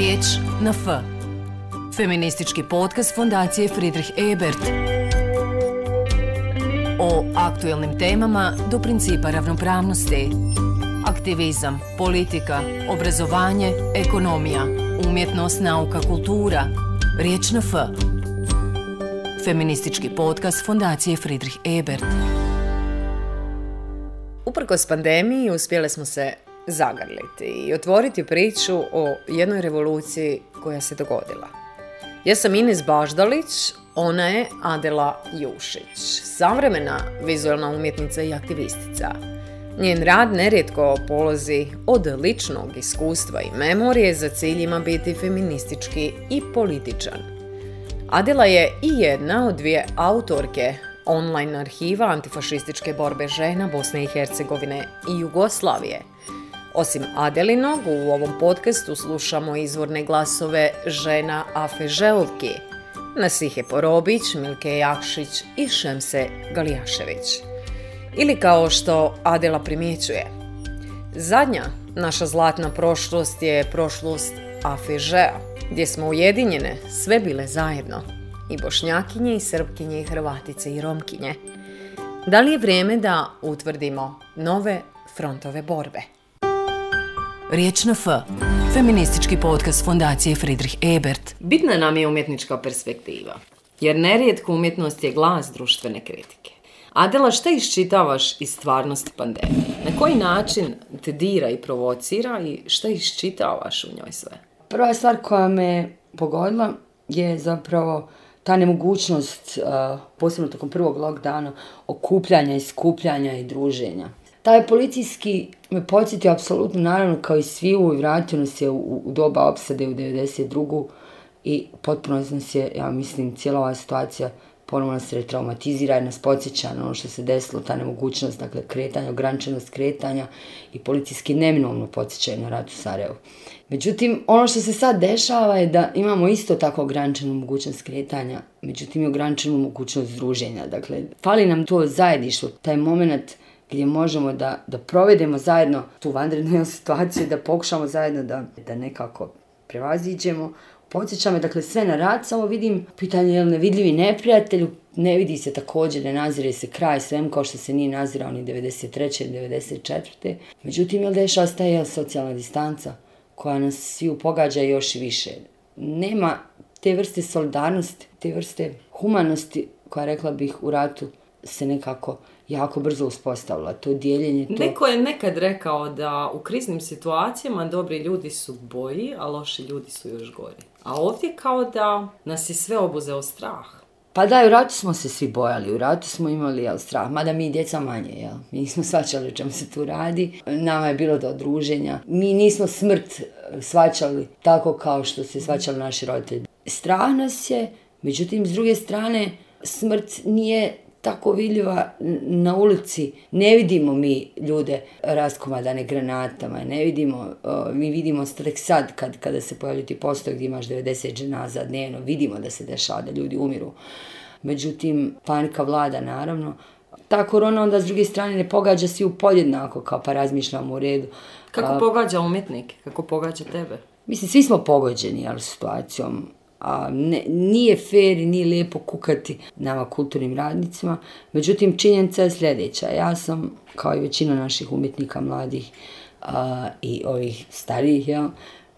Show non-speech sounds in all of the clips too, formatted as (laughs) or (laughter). Riječ na F. Feministički podcast Fondacije Friedrich Ebert. O aktuelnim temama do principa ravnopravnosti. Aktivizam, politika, obrazovanje, ekonomija, umjetnost, nauka, kultura. Riječ na F. Feministički podcast Fondacije Friedrich Ebert. Uprkos pandemiji uspjeli smo se zagrliti i otvoriti priču o jednoj revoluciji koja se dogodila. Ja sam Ines Baždalić, ona je Adela Jušić, savremena vizualna umjetnica i aktivistica. Njen rad nerijetko polozi od ličnog iskustva i memorije za ciljima biti feministički i političan. Adela je i jedna od dvije autorke online arhiva antifašističke borbe žena Bosne i Hercegovine i Jugoslavije – Osim Adelinog, u ovom podcastu slušamo izvorne glasove žena Afe Želvki, Nasihe Porobić, Milke Jakšić i Šemse Galijašević. Ili kao što Adela primjećuje, zadnja naša zlatna prošlost je prošlost Afe Žea, gdje smo ujedinjene sve bile zajedno, i bošnjakinje, i srpkinje, i hrvatice, i romkinje. Da li je vrijeme da utvrdimo nove frontove borbe? Riječ na F. Feministički podcast Fondacije Friedrich Ebert. Bitna nam je umjetnička perspektiva, jer nerijetko umjetnost je glas društvene kritike. Adela, šta iščitavaš iz stvarnosti pandemije? Na koji način te dira i provocira i šta iščitavaš u njoj sve? Prva stvar koja me pogodila je zapravo ta nemogućnost, eh, posebno tokom prvog lockdowna, okupljanja i skupljanja i druženja taj policijski me podsjeti apsolutno, naravno, kao i svi u vraćanu se u, u doba opsade u 92. I potpuno nas je, ja mislim, cijela ova situacija ponovno nas retraumatizira i nas podsjeća na ono što se desilo, ta nemogućnost, dakle, kretanja, ograničenost kretanja i policijski neminomno podsjećaj na rat u Sarajevu. Međutim, ono što se sad dešava je da imamo isto tako ograničenu mogućnost kretanja, međutim i ograničenu mogućnost združenja. Dakle, fali nam to zajedništvo, taj moment gdje možemo da, da provedemo zajedno tu vanrednu (laughs) situaciju, da pokušamo zajedno da, da nekako prevaziđemo. Podsjeća me, dakle, sve na rad, samo vidim pitanje je li nevidljivi neprijatelj, ne vidi se također, ne nazire se kraj svem kao što se nije nazirao ni 93. ili 94. Međutim, je li dešava staje socijalna distanca koja nas sviju pogađa još više? Nema te vrste solidarnosti, te vrste humanosti koja rekla bih u ratu se nekako jako brzo uspostavila to dijeljenje. To... Neko je nekad rekao da u kriznim situacijama dobri ljudi su bolji, a loši ljudi su još gori. A ovdje kao da nas je sve obuzeo strah. Pa da, u ratu smo se svi bojali, u ratu smo imali jel, strah, mada mi djeca manje, jel? mi nismo svačali o čemu se tu radi, nama je bilo do druženja, mi nismo smrt e, svačali tako kao što se svačali naši roditelji. Strah nas je, međutim, s druge strane, smrt nije tako vidljiva na ulici. Ne vidimo mi ljude raskomadane granatama, ne vidimo, mi vidimo tek sad kad, kada se pojavljaju ti postoje gdje imaš 90 žena za dnevno, vidimo da se dešava, da ljudi umiru. Međutim, panika vlada naravno, Ta korona onda s druge strane ne pogađa svi u podjednako, kao pa razmišljamo u redu. Kako pogađa umjetnik? Kako pogađa tebe? Mislim, svi smo pogođeni, ali situacijom a, ne, nije fair i nije lijepo kukati nama kulturnim radnicima. Međutim, činjenica je sljedeća. Ja sam, kao i većina naših umjetnika, mladih a, i ovih starijih, ja,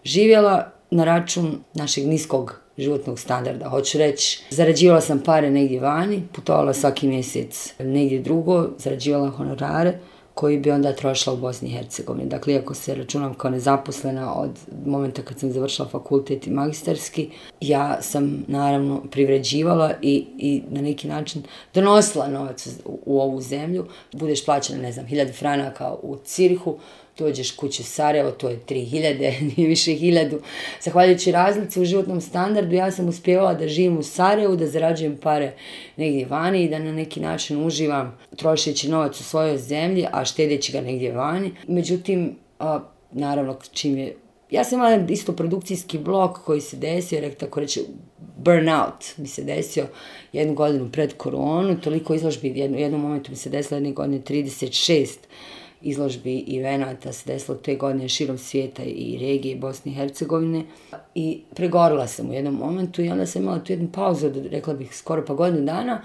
živjela na račun našeg niskog životnog standarda. Hoću reći, zarađivala sam pare negdje vani, putovala svaki mjesec negdje drugo, zarađivala honorare koji bi onda trošila u Bosni i Hercegovini. Dakle, iako se računam kao nezaposlena od momenta kad sam završila fakultet i magisterski, ja sam naravno privređivala i, i na neki način donosila novac u, u ovu zemlju. Budeš plaćena, ne znam, hiljadu franaka u Cirihu, dođeš kuću u Sarajevo, to je 3000, (laughs) nije više 1000. Zahvaljujući razlici u životnom standardu, ja sam uspjevala da živim u Sarajevu, da zarađujem pare negdje vani i da na neki način uživam trošeći novac u svojoj zemlji, a štedeći ga negdje vani. Međutim, a, naravno, čim je... Ja sam imala isto produkcijski blok koji se desio, rekao tako reći, burnout mi se desio jednu godinu pred koronu, toliko izložbi, jednu, jednom momentu mi se desilo jedne godine 36 izložbi i venata se desilo te godine širom svijeta i regije Bosne i Hercegovine i pregorila sam u jednom momentu i onda sam imala tu jednu pauzu od, rekla bih, skoro pa godinu dana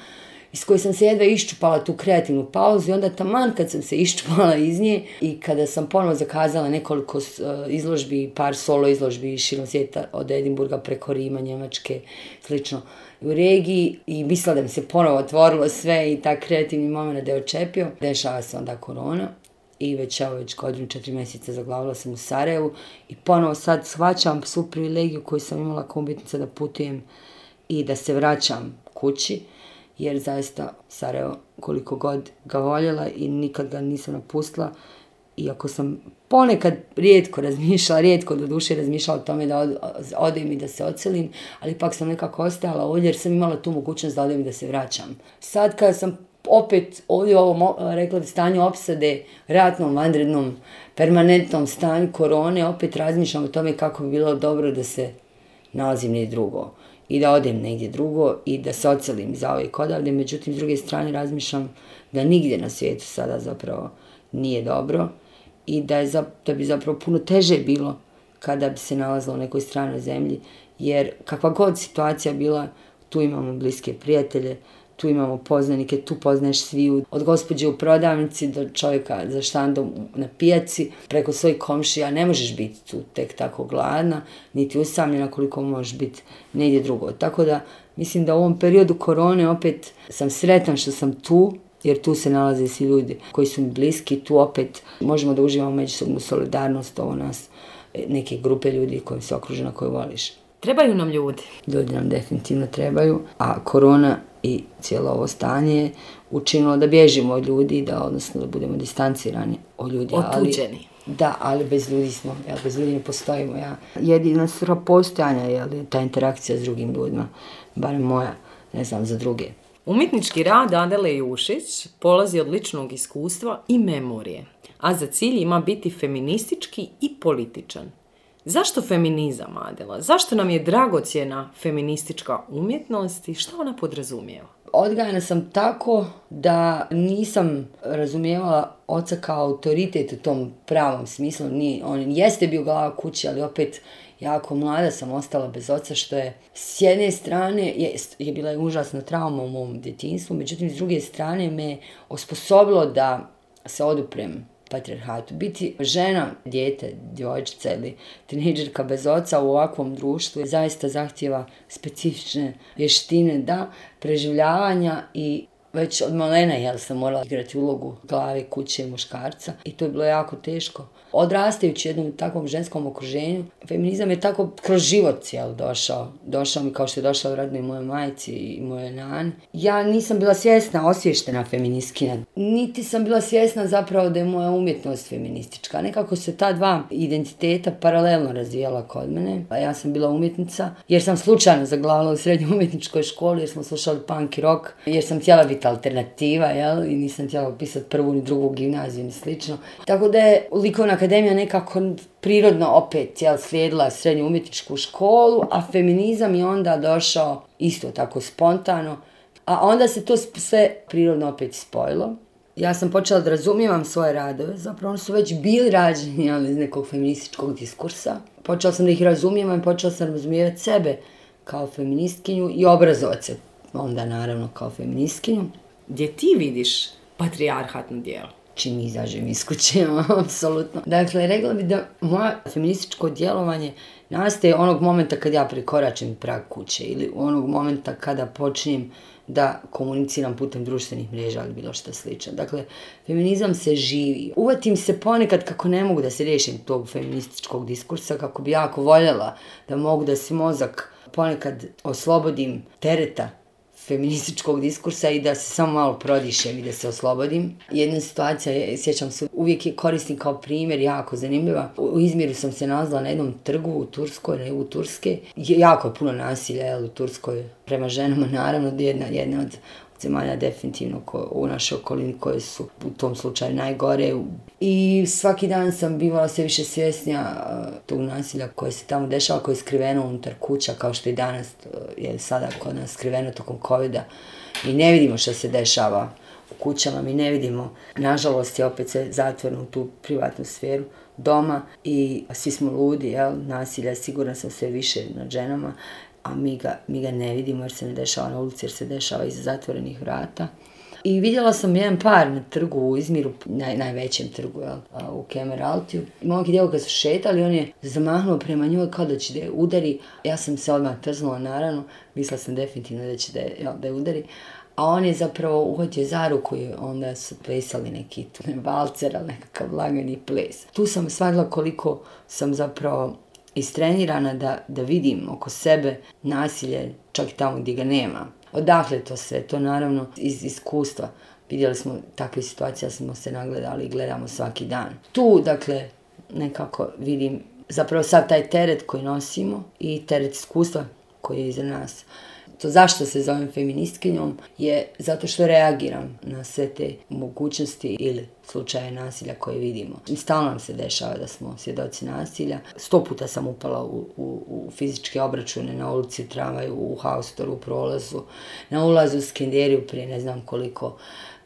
iz koje sam se jedva iščupala tu kreativnu pauzu i onda taman kad sam se (laughs) iščupala iz nje i kada sam ponovo zakazala nekoliko e, izložbi, par solo izložbi širom svijeta od Edimburga preko Rima, Njemačke, slično u regiji i mislila da mi se ponovo otvorilo sve i ta kreativni moment da je očepio. Dešava se onda korona 2020 i već evo već godinu četiri mjeseca zaglavila sam u Sarajevu i ponovo sad shvaćam svu privilegiju koju sam imala kao umjetnica da putujem i da se vraćam kući jer zaista Sarajevo koliko god ga voljela i nikad ga nisam napustila iako sam ponekad rijetko razmišljala, rijetko do duše razmišljala o tome da od, odem i da se ocelim, ali ipak sam nekako ostala ovdje jer sam imala tu mogućnost da odem i da se vraćam. Sad kada sam opet ovdje u ovom, rekla bi, stanju opsade, ratnom, vanrednom, permanentnom stanju korone, opet razmišljam o tome kako bi bilo dobro da se nalazim negdje drugo i da odem negdje drugo i da se ocelim za ovaj odavde. Međutim, s druge strane razmišljam da nigdje na svijetu sada zapravo nije dobro i da, je za, da bi zapravo puno teže bilo kada bi se nalazila u nekoj stranoj zemlji, jer kakva god situacija bila, tu imamo bliske prijatelje, uh, tu imamo poznanike, tu poznaješ sviju, od gospođe u prodavnici do čovjeka za štandom na pijaci, preko svojih komšija, ne možeš biti tu tek tako gladna, niti usamljena koliko možeš biti negdje drugo. Tako da, mislim da u ovom periodu korone opet sam sretan što sam tu, jer tu se nalaze svi ljudi koji su mi bliski, tu opet možemo da uživamo međusobnu solidarnost, ovo nas, e, neke grupe ljudi koje se okružena koje voliš. Trebaju nam ljudi. Ljudi nam definitivno trebaju, a korona i cijelo ovo stanje učinilo da bježimo od ljudi, da odnosno da budemo distancirani od ljudi. Otuđeni. Ali, da, ali bez ljudi smo, ja, bez ljudi ne postojimo. Ja. Jedina sra postojanja je ta interakcija s drugim ljudima, bar moja, ne znam, za druge. Umjetnički rad Adele Jušić polazi od ličnog iskustva i memorije, a za cilj ima biti feministički i političan. Zašto feminizam, Adela? Zašto nam je dragocjena feministička umjetnost i šta ona podrazumijeva? Odgajana sam tako da nisam razumijevala oca kao autoritet u tom pravom smislu. Nije, on jeste bio glava kuće, ali opet jako mlada sam ostala bez oca, što je s jedne strane je, je bila je užasna trauma u mom djetinstvu, međutim s druge strane me osposobilo da se oduprem patriarhatu. Biti žena, djete, djevojčica ili tineđerka bez oca u ovakvom društvu zaista zahtjeva specifične vještine da preživljavanja i već od malena ja sam morala igrati ulogu glave kuće muškarca i to je bilo jako teško. Odrastajući jednom takvom ženskom okruženju, feminizam je tako kroz život cijel došao. Došao mi kao što je došao radnoj moje majici i moje nan. Ja nisam bila svjesna, osvještena feministkina. Niti sam bila svjesna zapravo da je moja umjetnost feministička. Nekako se ta dva identiteta paralelno razvijala kod mene. A ja sam bila umjetnica jer sam slučajno zaglavala u srednjoj umjetničkoj školi jer smo slušali punk i rock. Jer sam cijela biti alternativa, jel? I nisam htjela upisati prvu ni drugu gimnaziju ni slično. Tako da je likovna akademija nekako prirodno opet, jel, slijedila srednju umjetničku školu, a feminizam je onda došao isto tako spontano. A onda se to sp sve prirodno opet spojilo. Ja sam počela da razumijevam svoje radove, zapravo oni su već bili rađeni jel, iz nekog feminističkog diskursa. Počela sam da ih razumijevam i počela sam razumijevati sebe kao feministkinju i obrazovat se onda naravno kao feministkinju. Gdje ti vidiš patrijarhatno dijelo? Čim znači, izađem iz kuće, (laughs) apsolutno. Dakle, regla bi da moje feminističko djelovanje nastaje onog momenta kad ja prikoračim prag kuće ili onog momenta kada počinjem da komuniciram putem društvenih mreža ili bilo što slično. Dakle, feminizam se živi. Uvatim se ponekad kako ne mogu da se rješim tog feminističkog diskursa, kako bi jako voljela da mogu da se mozak ponekad oslobodim tereta feminističkog diskursa i da se samo malo prodišem i da se oslobodim. Jedna situacija, je, sjećam se, uvijek je koristim kao primjer, jako zanimljiva. U Izmiru sam se nalazila na jednom trgu u Turskoj, ne u Turske. Jako je puno nasilja jel, u Turskoj prema ženama, naravno, jedna, jedna od zemalja definitivno ko, u našoj okolini koje su u tom slučaju najgore. I svaki dan sam bivala sve više svjesnija uh, tog nasilja koje se tamo dešava, koje je skriveno unutar kuća, kao što i danas uh, je sada kod nas skriveno tokom covid -a. I ne vidimo što se dešava u kućama, mi ne vidimo. Nažalost je opet se zatvorno u tu privatnu sferu doma i svi smo ludi, jel? nasilja sigurno sam sve više nad ženama a mi ga, mi ga ne vidimo jer se ne dešava na ulici, jer se dešava iza zatvorenih vrata. I vidjela sam jedan par na trgu u Izmiru, naj, najvećem trgu, jel, u Kemeraltiju. Momak i djevojka su šetali, on je zamahnuo prema njoj kao da će da je udari. Ja sam se odmah trznula, naravno, mislila sam definitivno da će da je, jel, da je udari. A on je zapravo uhvatio za ruku i onda su plesali neki (laughs) valcer, nekakav lagani ples. Tu sam shvatila koliko sam zapravo istrenirana da, da vidim oko sebe nasilje čak i tamo gdje ga nema. Odakle to sve? To naravno iz iskustva. Vidjeli smo takve situacije, smo se nagledali i gledamo svaki dan. Tu, dakle, nekako vidim zapravo sad taj teret koji nosimo i teret iskustva koji je iza nas. Uh, to zašto se zovem feministkinjom je zato što reagiram na sve te mogućnosti ili slučaje nasilja koje vidimo. Stalno nam se dešava da smo svjedoci nasilja. Sto puta sam upala u, u, u fizičke obračune na ulici tramvaju, u haustoru, u prolazu, na ulazu u Skenderiju prije ne znam koliko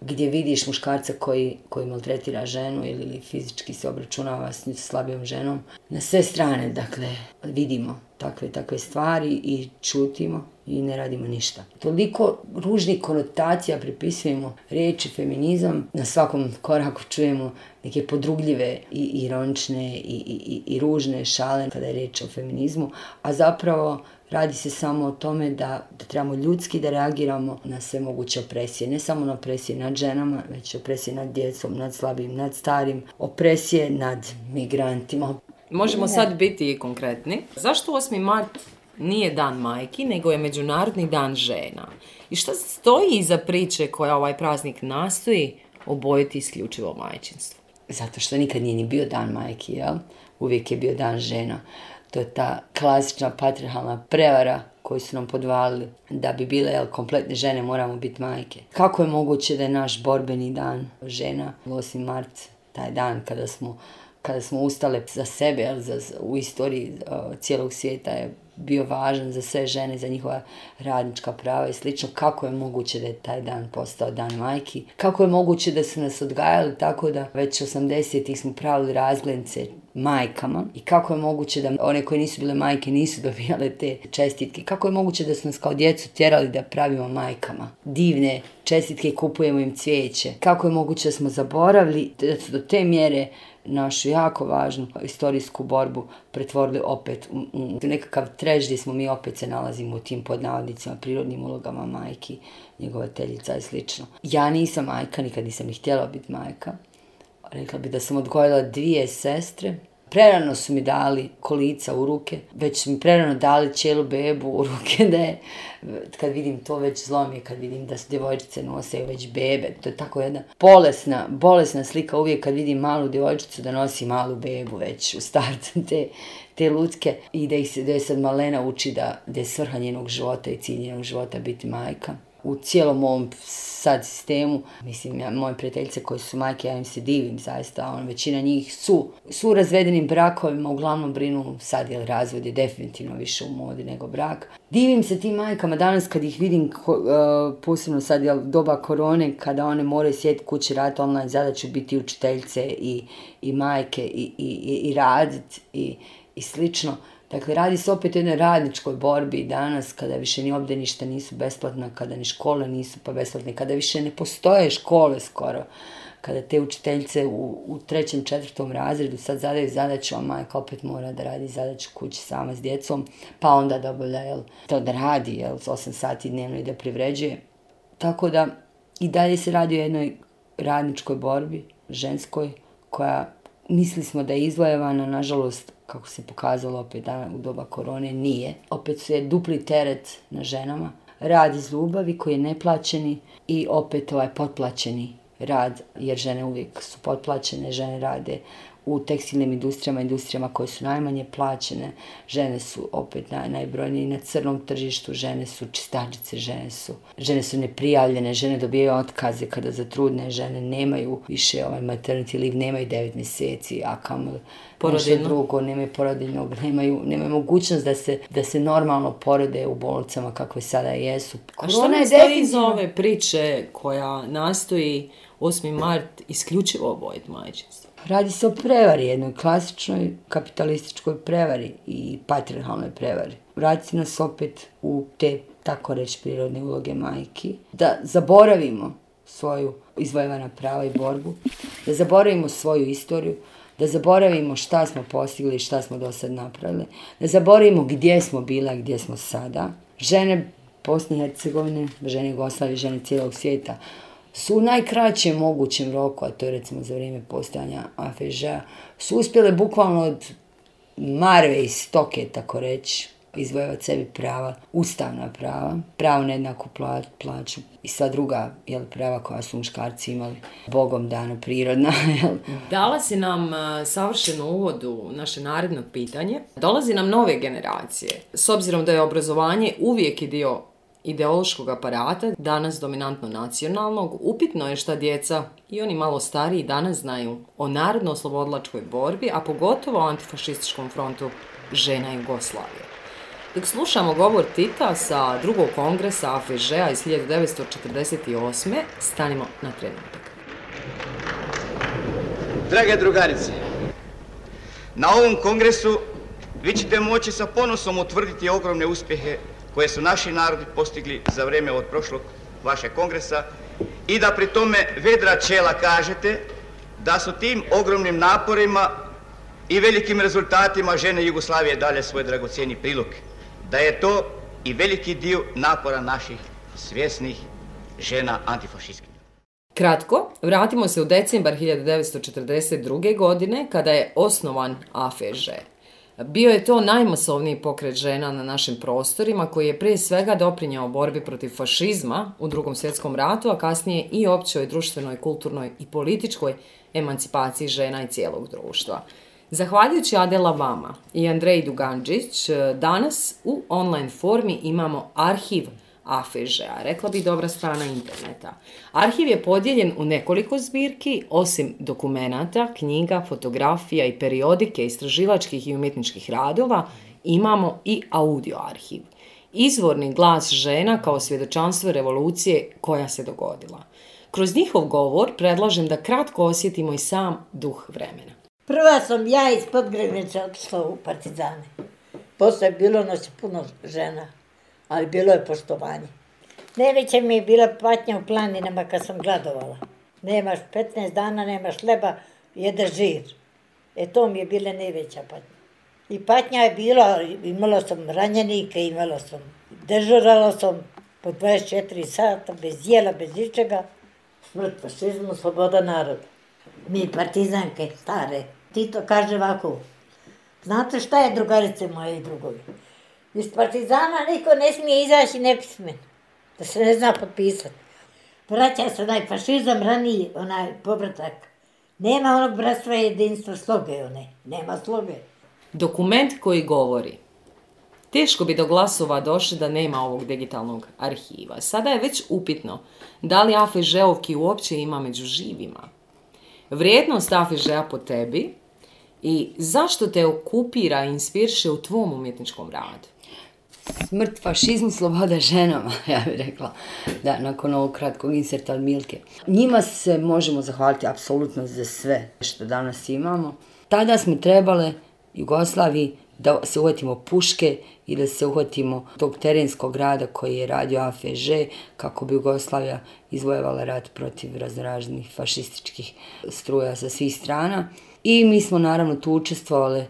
gdje vidiš muškarca koji, koji maltretira ženu ili fizički se obračunava s slabijom ženom. Na sve strane, dakle, vidimo takve takve stvari i čutimo i ne radimo ništa. Toliko ružnih konotacija pripisujemo reči feminizam, na svakom koraku čujemo neke podrugljive i ironične i, i, i, i ružne šale kada je reč o feminizmu, a zapravo Radi se samo o tome da, da trebamo ljudski da reagiramo na sve moguće opresije. Ne samo na opresije nad ženama, već opresije nad djecom, nad slabim, nad starim. Opresije nad migrantima. Možemo sad biti i konkretni. Zašto 8. mart nije dan majki, nego je međunarodni dan žena? I što stoji iza priče koja ovaj praznik nastoji obojiti isključivo majčinstvo? Zato što nikad nije ni bio dan majki, jel? Uvijek je bio dan žena. To je ta klasična patriarhalna prevara koju su nam podvalili da bi bile jel, kompletne žene, moramo biti majke. Kako je moguće da je naš borbeni dan žena, 8. mart, taj dan kada smo, kada smo ustale za sebe, jel, za, u istoriji uh, cijelog svijeta je bio važan za sve žene, za njihova radnička prava i slično, kako je moguće da je taj dan postao dan majki, kako je moguće da su nas odgajali tako da već 80-ih smo pravili razglednice majkama i kako je moguće da one koje nisu bile majke nisu (laughs) dobijale te čestitke, kako je moguće da su nas kao djecu tjerali da pravimo majkama divne čestitke i kupujemo im cvijeće, kako je moguće da smo zaboravili da su do te mjere našu jako važnu istorijsku borbu pretvorili opet u, u nekakav trež gdje smo mi opet se nalazimo u tim podnavodnicima, prirodnim ulogama majki, njegova teljica i slično. Ja nisam majka, nikad nisam ni htjela biti majka. Rekla bi da sam odgojila dvije sestre, prerano su mi dali kolica u ruke, već su mi prerano dali cijelu bebu u ruke, (laughs) da je, kad vidim to već zlom je, kad vidim da su djevojčice nose već bebe, to je tako jedna bolesna, bolesna slika uvijek kad vidim malu djevojčicu da nosi malu bebu već u starcu (laughs) te, te lutke i da, ih, da je sad malena uči da, da je svrha njenog života i cilj njenog života biti majka u cijelom ovom sad sistemu. Mislim, ja, moje prijateljice koje su majke, ja im se divim zaista, on, većina njih su, su u razvedenim brakovima, uglavnom brinu sad jer razvod je definitivno više u modi nego brak. Divim se tim majkama danas kad ih vidim, ko, uh, posebno sad jel, doba korone, kada one moraju sjeti kući rad online, zadaću biti učiteljice i, i majke i, i, i, i radit i, i slično. Uh, Dakle, radi se opet o jednoj radničkoj borbi danas, kada više ni ovde ništa nisu besplatna, kada ni škole nisu pa besplatne, kada više ne postoje škole skoro, kada te učiteljice u, u trećem, četvrtom razredu sad zadaju zadaću, a majka opet mora da radi zadaću kući sama s djecom, pa onda da obavlja, jel, to da radi, jel, 8 sati dnevno i da privređuje. Tako da, i dalje se radi o jednoj radničkoj borbi, ženskoj, koja, misli smo da je izvojevana, nažalost, kako se pokazalo opet dana u doba korone, nije. Opet su je dupli teret na ženama. Rad iz ljubavi koji je neplaćeni i opet ovaj potplaćeni rad, jer žene uvijek su potplaćene, žene rade u tekstilnim industrijama, industrijama koje su najmanje plaćene, žene su opet naj, najbrojnije i na crnom tržištu, žene su čistačice, žene su, žene su neprijavljene, žene dobijaju otkaze kada zatrudne, žene nemaju više ovaj maternity leave, nemaju devet mjeseci, a kam porodilno. Nešto drugo, nemaju porodilnog, nemaju, nemaju mogućnost da se, da se normalno porode u bolnicama kakve sada jesu. A što ne stoji iz ove priče koja nastoji 8. mart isključivo obojiti majčinstvo? Radi se o prevari, jednoj klasičnoj kapitalističkoj prevari i patriarchalnoj prevari. Radi se nas opet u te, tako reći, prirodne uloge majki. Da zaboravimo svoju izvojevana prava i borbu, da zaboravimo svoju istoriju, da zaboravimo šta smo postigli i šta smo do sad napravili, da zaboravimo gdje smo bile, a gdje smo sada. Žene Bosne i Hercegovine, žene Jugoslavije, žene cijelog svijeta, su u najkraćem mogućem roku, a to je recimo za vrijeme postojanja Afeža, su uspjele bukvalno od marve i stoke, tako reći, izvojevati sebi prava, ustavna prava, pravo na jednaku pla plaću i sva druga jel, prava koja su muškarci imali, bogom dano, prirodna. (laughs) Jel. Dala si nam e, savršenu uvodu naše naredno pitanje. Dolazi nam nove generacije. S obzirom da je obrazovanje uvijek i dio ideološkog aparata, danas dominantno nacionalnog, upitno je šta djeca i oni malo stariji danas znaju o narodno-oslobodlačkoj borbi, a pogotovo o antifašističkom frontu žena Jugoslavije. Dok slušamo govor Tita sa drugog kongresa AFŽ-a iz 1948. stanimo na trenutak. Drage drugarice, na ovom kongresu vi ćete moći sa ponosom utvrditi ogromne uspjehe koje su naši narodi postigli za vreme od prošlog vašeg kongresa i da pri tome vedra čela kažete da su tim ogromnim naporima i velikim rezultatima žene Jugoslavije dale svoj dragocijeni prilog. Da je to i veliki dio napora naših svjesnih žena antifašistke. Kratko, vratimo se u decembar 1942. godine kada je osnovan AFEŽE. Bio je to najmasovniji pokret žena na našim prostorima koji je pre svega doprinjao borbi protiv fašizma u drugom svjetskom ratu, a kasnije i općoj društvenoj, kulturnoj i političkoj emancipaciji žena i cijelog društva. Zahvaljujući Adela Vama i Andrej Duganđić, danas u online formi imamo arhiv afiže-a, rekla bi dobra strana interneta. Arhiv je podijeljen u nekoliko zbirki, osim dokumenata, knjiga, fotografija i periodike istraživačkih i umjetničkih radova, imamo i audio arhiv. Izvorni glas žena kao svjedočanstvo revolucije koja se dogodila. Kroz njihov govor predlažem da kratko osjetimo i sam duh vremena. Prva sam ja iz Podgrednice otišla u Partizane. Posle je bilo nas puno žena ali bilo je poštovanje. Najveća mi je bila patnja u planinama kad sam gladovala. Nemaš 15 dana, nemaš leba, jedeš žir. E to mi je bila najveća patnja. I patnja je bila, imala sam ranjenike, imala sam, dežurala sam po 24 sata, bez jela, bez ničega. Smrt, fašizmu, sloboda naroda. Mi partizanke, stare. Tito kaže ovako, znate šta je drugarice moje i drugovi? Iz partizana niko ne smije izaći nepismen. Da se ne zna potpisati. Vraća se onaj fašizam raniji, onaj povratak. Nema onog bratstva jedinstva sloge, one. Nema sloge. Dokument koji govori. Teško bi do glasova došli da nema ovog digitalnog arhiva. Sada je već upitno da li Afiževki uopće ima među živima. Vrijednost Afiževa po tebi i zašto te okupira i inspirše u tvom umjetničkom radu? smrt fašizmu, sloboda ženama, (laughs) ja bih rekla, da, nakon ovog kratkog inserta Milke. Njima se možemo zahvaliti apsolutno za sve što danas imamo. Tada smo trebale Jugoslaviji da se uhvatimo puške i da se uhvatimo tog terenskog rada koji je radio AFŽ kako bi Jugoslavia izvojevala rat protiv razraženih fašističkih struja sa svih strana. I mi smo naravno tu učestvovali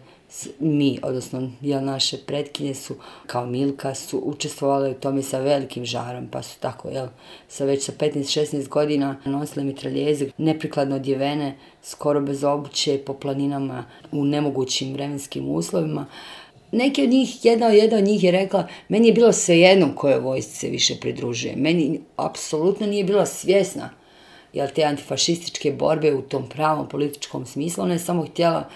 mi, odnosno ja naše predkinje su kao Milka su učestvovali u tome sa velikim žarom, pa su tako, jel, sa već sa 15-16 godina nosile mitraljeze, neprikladno odjevene, skoro bez obuće, po planinama, u nemogućim vremenskim uslovima. Neki od njih, jedna od, jedna od njih je rekla, meni je bilo sve jednom koje vojsce više pridružuje. Meni apsolutno nije bila svjesna jel, te antifašističke borbe u tom pravom političkom smislu. Ona je samo htjela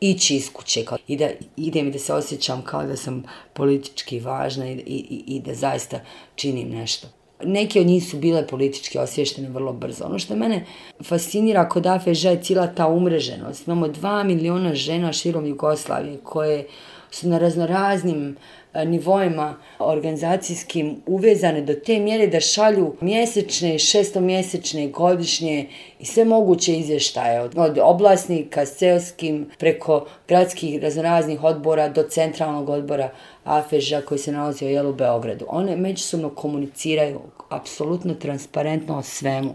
ići iz kuće kao, i da idem i da se osjećam kao da sam politički važna i, i, i da zaista činim nešto. Neki od njih su bile politički osvještene vrlo brzo. Ono što mene fascinira kod AFŽ je cijela ta umreženost. Imamo dva miliona žena širom Jugoslavije koje su na raznoraznim uh, E, nivoima organizacijskim uvezane do te mjere da šalju mjesečne, šestomjesečne, godišnje i sve moguće izvještaje od oblasnika, seoskim, preko gradskih raznoraznih odbora do centralnog odbora Afeža koji se nalazi jel, u Beogradu. One međusobno komuniciraju apsolutno transparentno o svemu.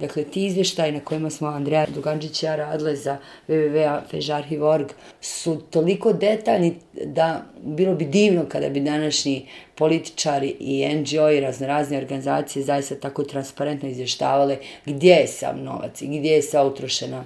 Dakle, ti izvještaji na kojima smo Andreja Duganđić i ja radile za www.fežarhi.org su toliko detaljni da bilo bi divno kada bi današnji političari i NGO i razne razne organizacije zaista tako transparentno izvještavale gdje je sam novac i gdje je sa utrošena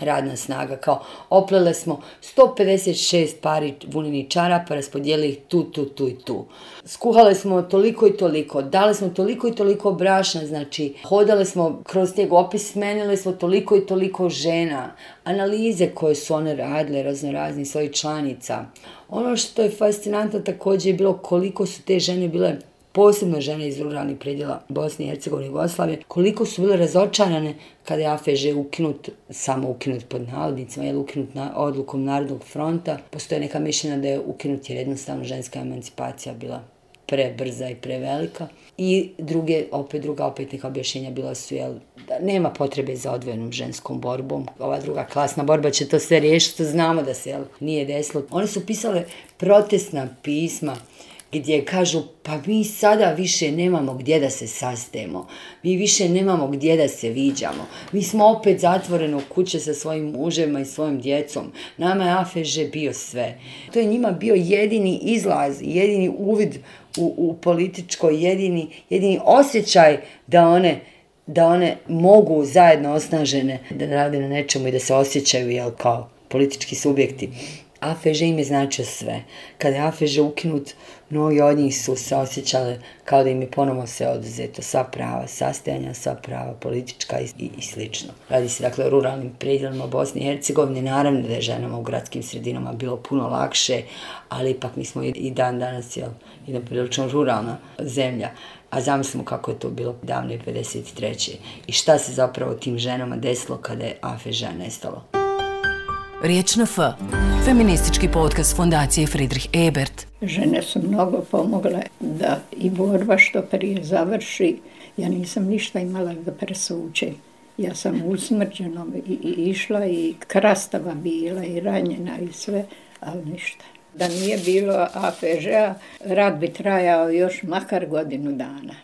radna snaga. Kao, oplele smo 156 pari vunini čarapa, raspodijeli ih tu, tu, tu i tu. Skuhale smo toliko i toliko, dali smo toliko i toliko brašna, znači, hodale smo kroz tijeg opis, smenile smo toliko i toliko žena, analize koje su one radile, razno razni svojih članica. Ono što je fascinantno također je bilo koliko su te žene bile posebno žene iz ruralnih predjela Bosne i Hercegovine i Jugoslavije, koliko su bile razočarane kada je AFŽ ukinut, samo ukinut pod navodnicima, je ukinut na, odlukom Narodnog fronta, postoje neka mišljena da je ukinut jer jednostavno ženska emancipacija bila prebrza i prevelika. I druge, opet druga opet neka objašenja bila su, jel, da nema potrebe za odvojenom ženskom borbom. Ova druga klasna borba će to sve riješiti, znamo da se, jel, nije desilo. One su pisale protestna pisma, uh, gdje kažu pa mi sada više nemamo gdje da se sastemo, mi više nemamo gdje da se viđamo, mi smo opet zatvoreno kuće sa svojim mužema i svojim djecom, nama je Afeže bio sve. To je njima bio jedini izlaz, jedini uvid u, u političko, jedini, jedini osjećaj da one da one mogu zajedno osnažene da rade na nečemu i da se osjećaju jel, kao politički subjekti. Afeže im je značio sve. Kada je Afeže ukinut, mnogi od njih su se osjećali kao da im je ponovno sve oduzeto, sva prava, sastajanja, sva prava, politička i, i, i slično. Radi se dakle o ruralnim predjelima Bosne i Hercegovine, naravno da je ženama u gradskim sredinama bilo puno lakše, ali ipak mi smo i, i dan danas jel, jedna prilično ruralna zemlja. A zamislimo kako je to bilo davne 53. I šta se zapravo tim ženama desilo kada je Afeža nestalo. Afeža Riječ na F. Feministički podcast Fondacije Friedrich Ebert. Žene su mnogo pomogle da i borba što prije završi. Ja nisam ništa imala da presuče. Ja sam usmrđeno i, i, išla i krastava bila i ranjena i sve, ali ništa. Da nije bilo APŽ-a, rad bi trajao još makar godinu dana.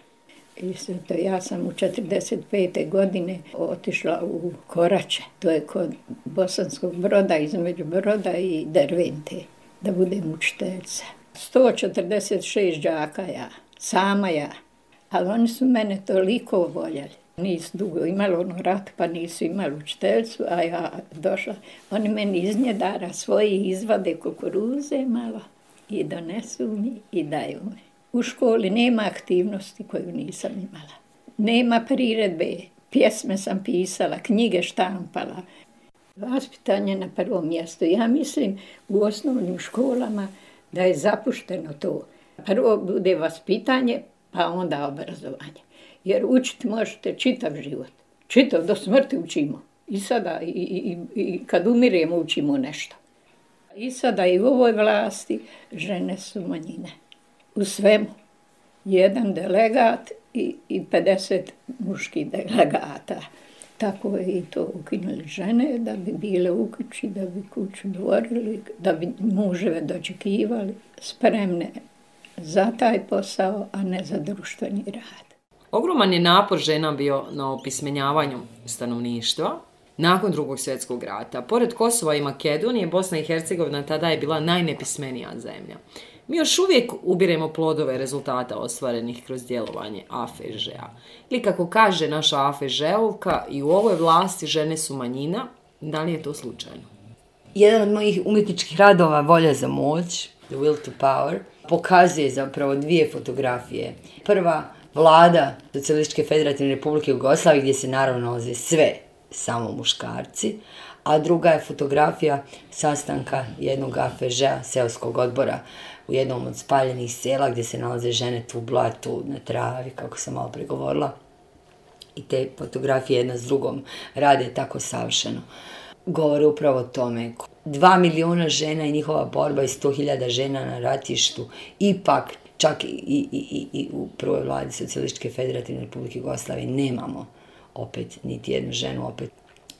Isto, ja sam u 45. godine otišla u Korače, to je kod Bosanskog broda, između broda i Dervente, da budem učiteljca. 146 džaka ja, sama ja, ali oni su mene toliko voljeli. Nisu dugo imali ono rat, pa nisu imali učiteljcu, a ja došla. Oni meni iznjedara svoje izvade kukuruze malo i donesu mi i daju mi. U školi nema aktivnosti koju nisam imala. Nema priredbe, pjesme sam pisala, knjige štampala. Vaspitanje na prvom mjestu. Ja mislim u osnovnim školama da je zapušteno to. Prvo bude vaspitanje, pa onda obrazovanje. Jer učiti možete čitav život. Čitav, do smrti učimo. I sada, i, i, i kad umiremo, učimo nešto. I sada i u ovoj vlasti žene su manjine u svemu jedan delegat i, i 50 muških delegata. Tako je i to ukinuli žene da bi bile u kući, da bi kuću dvorili, da bi muževe dočekivali spremne za taj posao, a ne za društveni rad. Ogroman je napor žena bio na opismenjavanju stanovništva. Nakon drugog svjetskog rata, pored Kosova i Makedonije, Bosna i Hercegovina tada je bila najnepismenija zemlja mi još uvijek ubiremo plodove rezultata ostvarenih kroz djelovanje AFŽ-a. Ili kako kaže naša AFŽ-ovka, i u ovoj vlasti žene su manjina, da li je to slučajno? Jedan od mojih umjetničkih radova, Volja za moć, The Will to Power, pokazuje zapravo dvije fotografije. Prva, vlada Socialističke federativne republike Jugoslavije, gdje se naravno nalaze sve samo muškarci, a druga je fotografija sastanka jednog afeža, seoskog odbora, u jednom od spaljenih sela gdje se nalaze žene tu u blatu na travi, kako sam malo pregovorila. I te fotografije jedna s drugom rade tako savršeno. Govore upravo o tome. Dva miliona žena i njihova borba i sto hiljada žena na ratištu ipak čak i, i, i, i u prvoj vladi Socialističke federativne republike Jugoslavije nemamo opet niti jednu ženu opet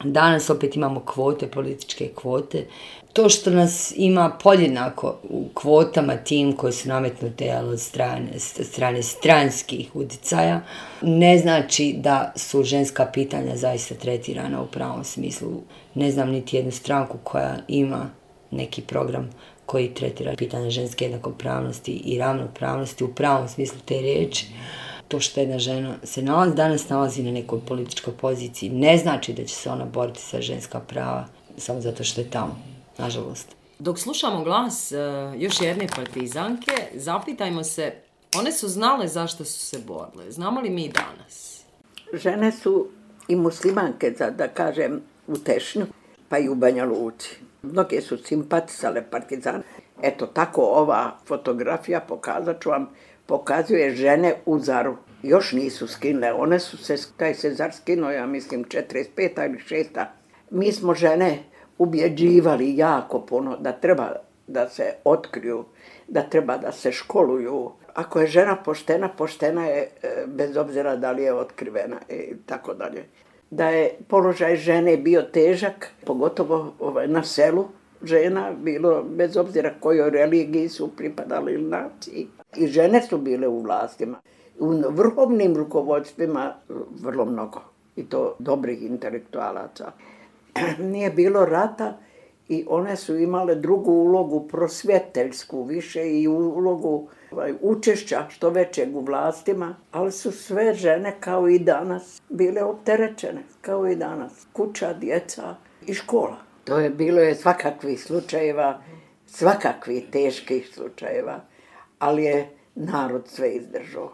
Danas opet imamo kvote, političke kvote. To što nas ima podjednako u kvotama tim koje su nametnute od strane, strane stranskih udicaja, ne znači da su ženska pitanja zaista tretirana u pravom smislu. Ne znam niti jednu stranku koja ima neki program koji tretira pitanje ženske jednakopravnosti i ravnopravnosti u pravom smislu te riječi. Mm -hmm to što jedna žena se nalazi, danas nalazi na nekoj političkoj poziciji, ne znači da će se ona boriti sa ženska prava samo zato što je tamo, nažalost. Dok slušamo glas e, još jedne partizanke, zapitajmo se, one su znale zašto su se borile, znamo li mi danas? Žene su i muslimanke, za da kažem, u Tešnju, pa i u Banja Luci. Mnoge su simpatisale partizane. Eto, tako ova fotografija, pokazat ću vam, pokazuje žene u zaru. Još nisu skinle, one su se, taj se zar skinuo, ja mislim, 45. ili 6. Mi smo žene ubjeđivali jako puno da treba da se otkriju, da treba da se školuju. Ako je žena poštena, poštena je e, bez obzira da li je otkrivena i tako dalje. Da je položaj žene bio težak, pogotovo ovaj, na selu, žena bilo bez obzira kojoj religiji su pripadali ili naciji. I žene su bile u vlastima, u vrhovnim rukovodstvima vrlo mnogo i to dobrih intelektualaca. Nije bilo rata i one su imale drugu ulogu prosvjeteljsku više i ulogu ovaj, učešća što većeg u vlastima, ali su sve žene kao i danas bile opterečene, kao i danas. Kuća, djeca i škola. To je bilo je svakakvih slučajeva, svakakvih teških slučajeva ali je narod sve izdržao.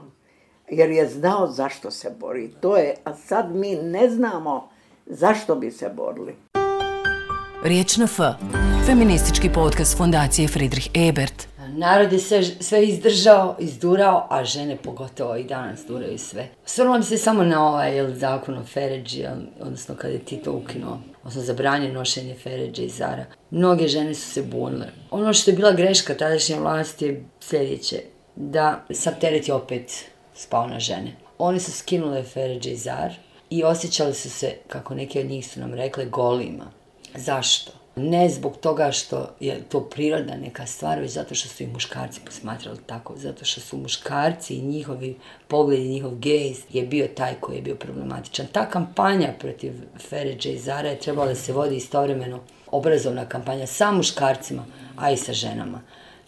Jer je znao zašto se bori. To je, a sad mi ne znamo zašto bi se borili. Riječ na F. Feministički podcast Fondacije Friedrich Ebert narod je sve, sve izdržao, izdurao, a žene pogotovo i danas duraju sve. Svrlo se samo na ovaj jel, zakon o Feređi, odnosno kada je Tito ukinuo, odnosno zabranje nošenje Feređe i Zara. Mnoge žene su se bunile. Ono što je bila greška tadašnje vlasti je sljedeće, da sam teret je opet spao na žene. Oni su skinule Feređe i Zara i osjećali su se, kako neke od njih su nam rekle, golima. Zašto? Ne zbog toga što je to priroda neka stvar, već zato što su i muškarci posmatrali tako. Zato što su muškarci i njihovi pogledi, njihov gejs je bio taj koji je bio problematičan. Ta kampanja protiv Feređe i Zara je trebala da se vodi istovremeno obrazovna kampanja sa muškarcima, a i sa ženama.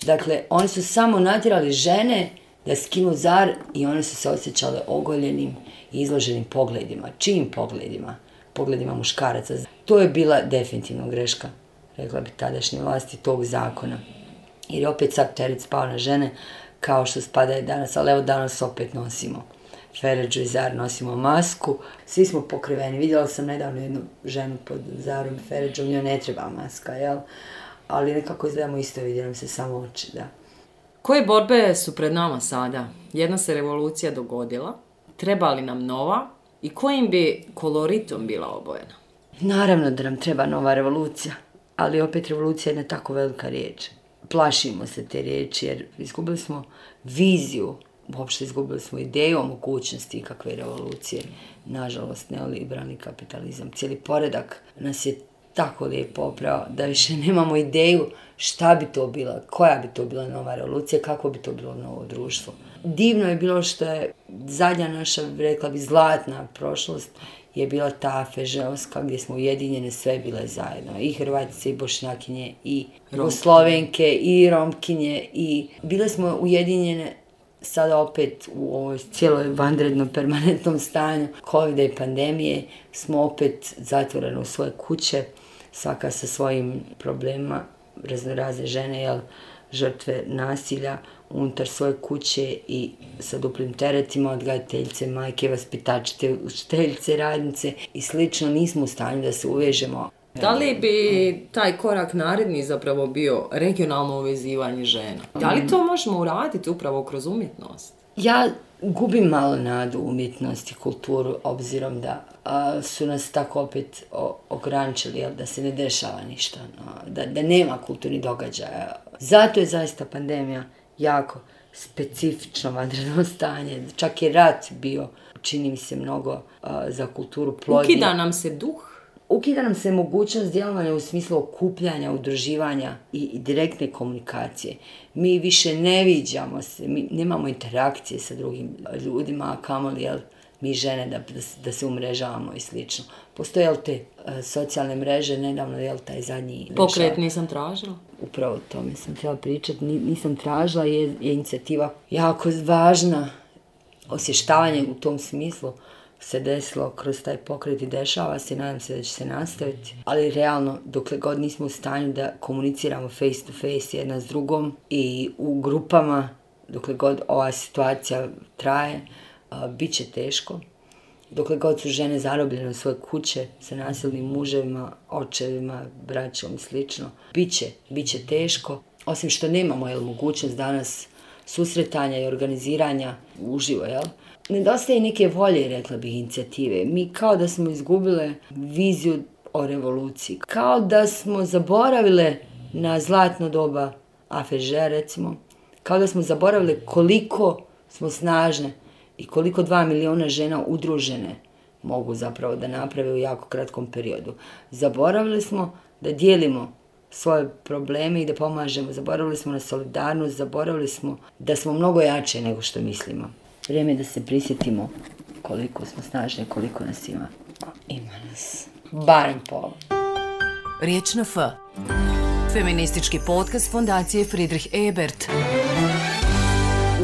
Dakle, oni su samo natjerali žene da skinu zar i one su se osjećale ogoljenim i izloženim pogledima. Čijim pogledima? Pogledima muškaraca. To je bila definitivno greška rekla bi tadašnje vlasti, tog zakona. Jer je opet sad teret spao na žene, kao što spada je danas, ali evo danas opet nosimo Ferrađu i Zar, nosimo masku, svi smo pokriveni. Vidjela sam nedavno jednu ženu pod Zarom i Ferrađom, njoj ne treba maska, jel? Ali nekako izgledamo isto, vidjela se samo oči, da. Koje borbe su pred nama sada? Jedna se revolucija dogodila, treba li nam nova i kojim bi koloritom bila obojena? Naravno da nam treba nova revolucija ali opet revolucija je ne tako velika riječ. Plašimo se te riječi jer izgubili smo viziju, uopšte izgubili smo ideju o mogućnosti kakve revolucije. Nažalost, neoliberalni kapitalizam, cijeli poredak nas je tako lijepo oprao da više nemamo ideju šta bi to bila, koja bi to bila nova revolucija, kako bi to bilo novo društvo. Divno je bilo što je zadnja naša, rekla bi, zlatna prošlost je bila ta feželska gdje smo ujedinjene sve bile zajedno. I Hrvatice, i Bošnjakinje, i Slovenke, i Romkinje. I bile smo ujedinjene sada opet u ovoj cijeloj vanrednom permanentnom stanju covid i pandemije smo opet zatvorene u svoje kuće svaka sa svojim problema raznorazne žene jel, žrtve nasilja unutar svoje kuće i sa duplim teretima, odgajateljice, majke, vaspitačite, učiteljice, radnice i slično, nismo u stanju da se uvežemo. Da li bi taj korak naredni zapravo bio regionalno uvezivanje žena? Da li to možemo uraditi upravo kroz umjetnost? Ja gubim malo nadu umjetnost i kulturu obzirom da a, su nas tako opet o, ograničili, jel, da se ne dešava ništa, no, da, da nema kulturni događaja. Zato je zaista pandemija jako specifično vanredno stanje. Čak je rat bio, čini mi se, mnogo uh, za kulturu plodnije. Ukida nam se duh? Ukida nam se mogućnost djelovanja u smislu okupljanja, udruživanja i, i direktne komunikacije. Mi više ne viđamo se, mi nemamo interakcije sa drugim ljudima, kamoli, jel, uh, mi žene da, da, da se umrežavamo i slično. Postoje li te uh, socijalne mreže, nedavno je li taj zadnji... Pokret rešava? nisam tražila. Upravo to mi sam htjela pričati. Nisam tražila, je, je inicijativa jako važna. Osještavanje u tom smislu se desilo kroz taj pokret i dešava se i nadam se da će se nastaviti. Ali realno, dokle god nismo u stanju da komuniciramo face to face jedna s drugom i u grupama, dokle god ova situacija traje, mm -hmm bit će teško. Dokle god su žene zarobljene u svoje kuće sa nasilnim muževima, očevima, braćom i sl. Biće, biće teško. Osim što nemamo jel, mogućnost danas susretanja i organiziranja uživo, jel? Nedostaje neke volje, rekla bih, inicijative. Mi kao da smo izgubile viziju o revoluciji. Kao da smo zaboravile na zlatno doba afežera, recimo. Kao da smo zaboravile koliko smo snažne i koliko dva miliona žena udružene mogu zapravo da naprave u jako kratkom periodu. Zaboravili smo da dijelimo svoje probleme i da pomažemo. Zaboravili smo na solidarnost, zaboravili smo da smo mnogo jače nego što mislimo. Vrijeme je da se prisjetimo koliko smo snažne, koliko nas ima. Ima nas. Barem pol. Riječ na F. Feministički podcast fondacije Friedrich Ebert. Feministički podcast fondacije Friedrich Ebert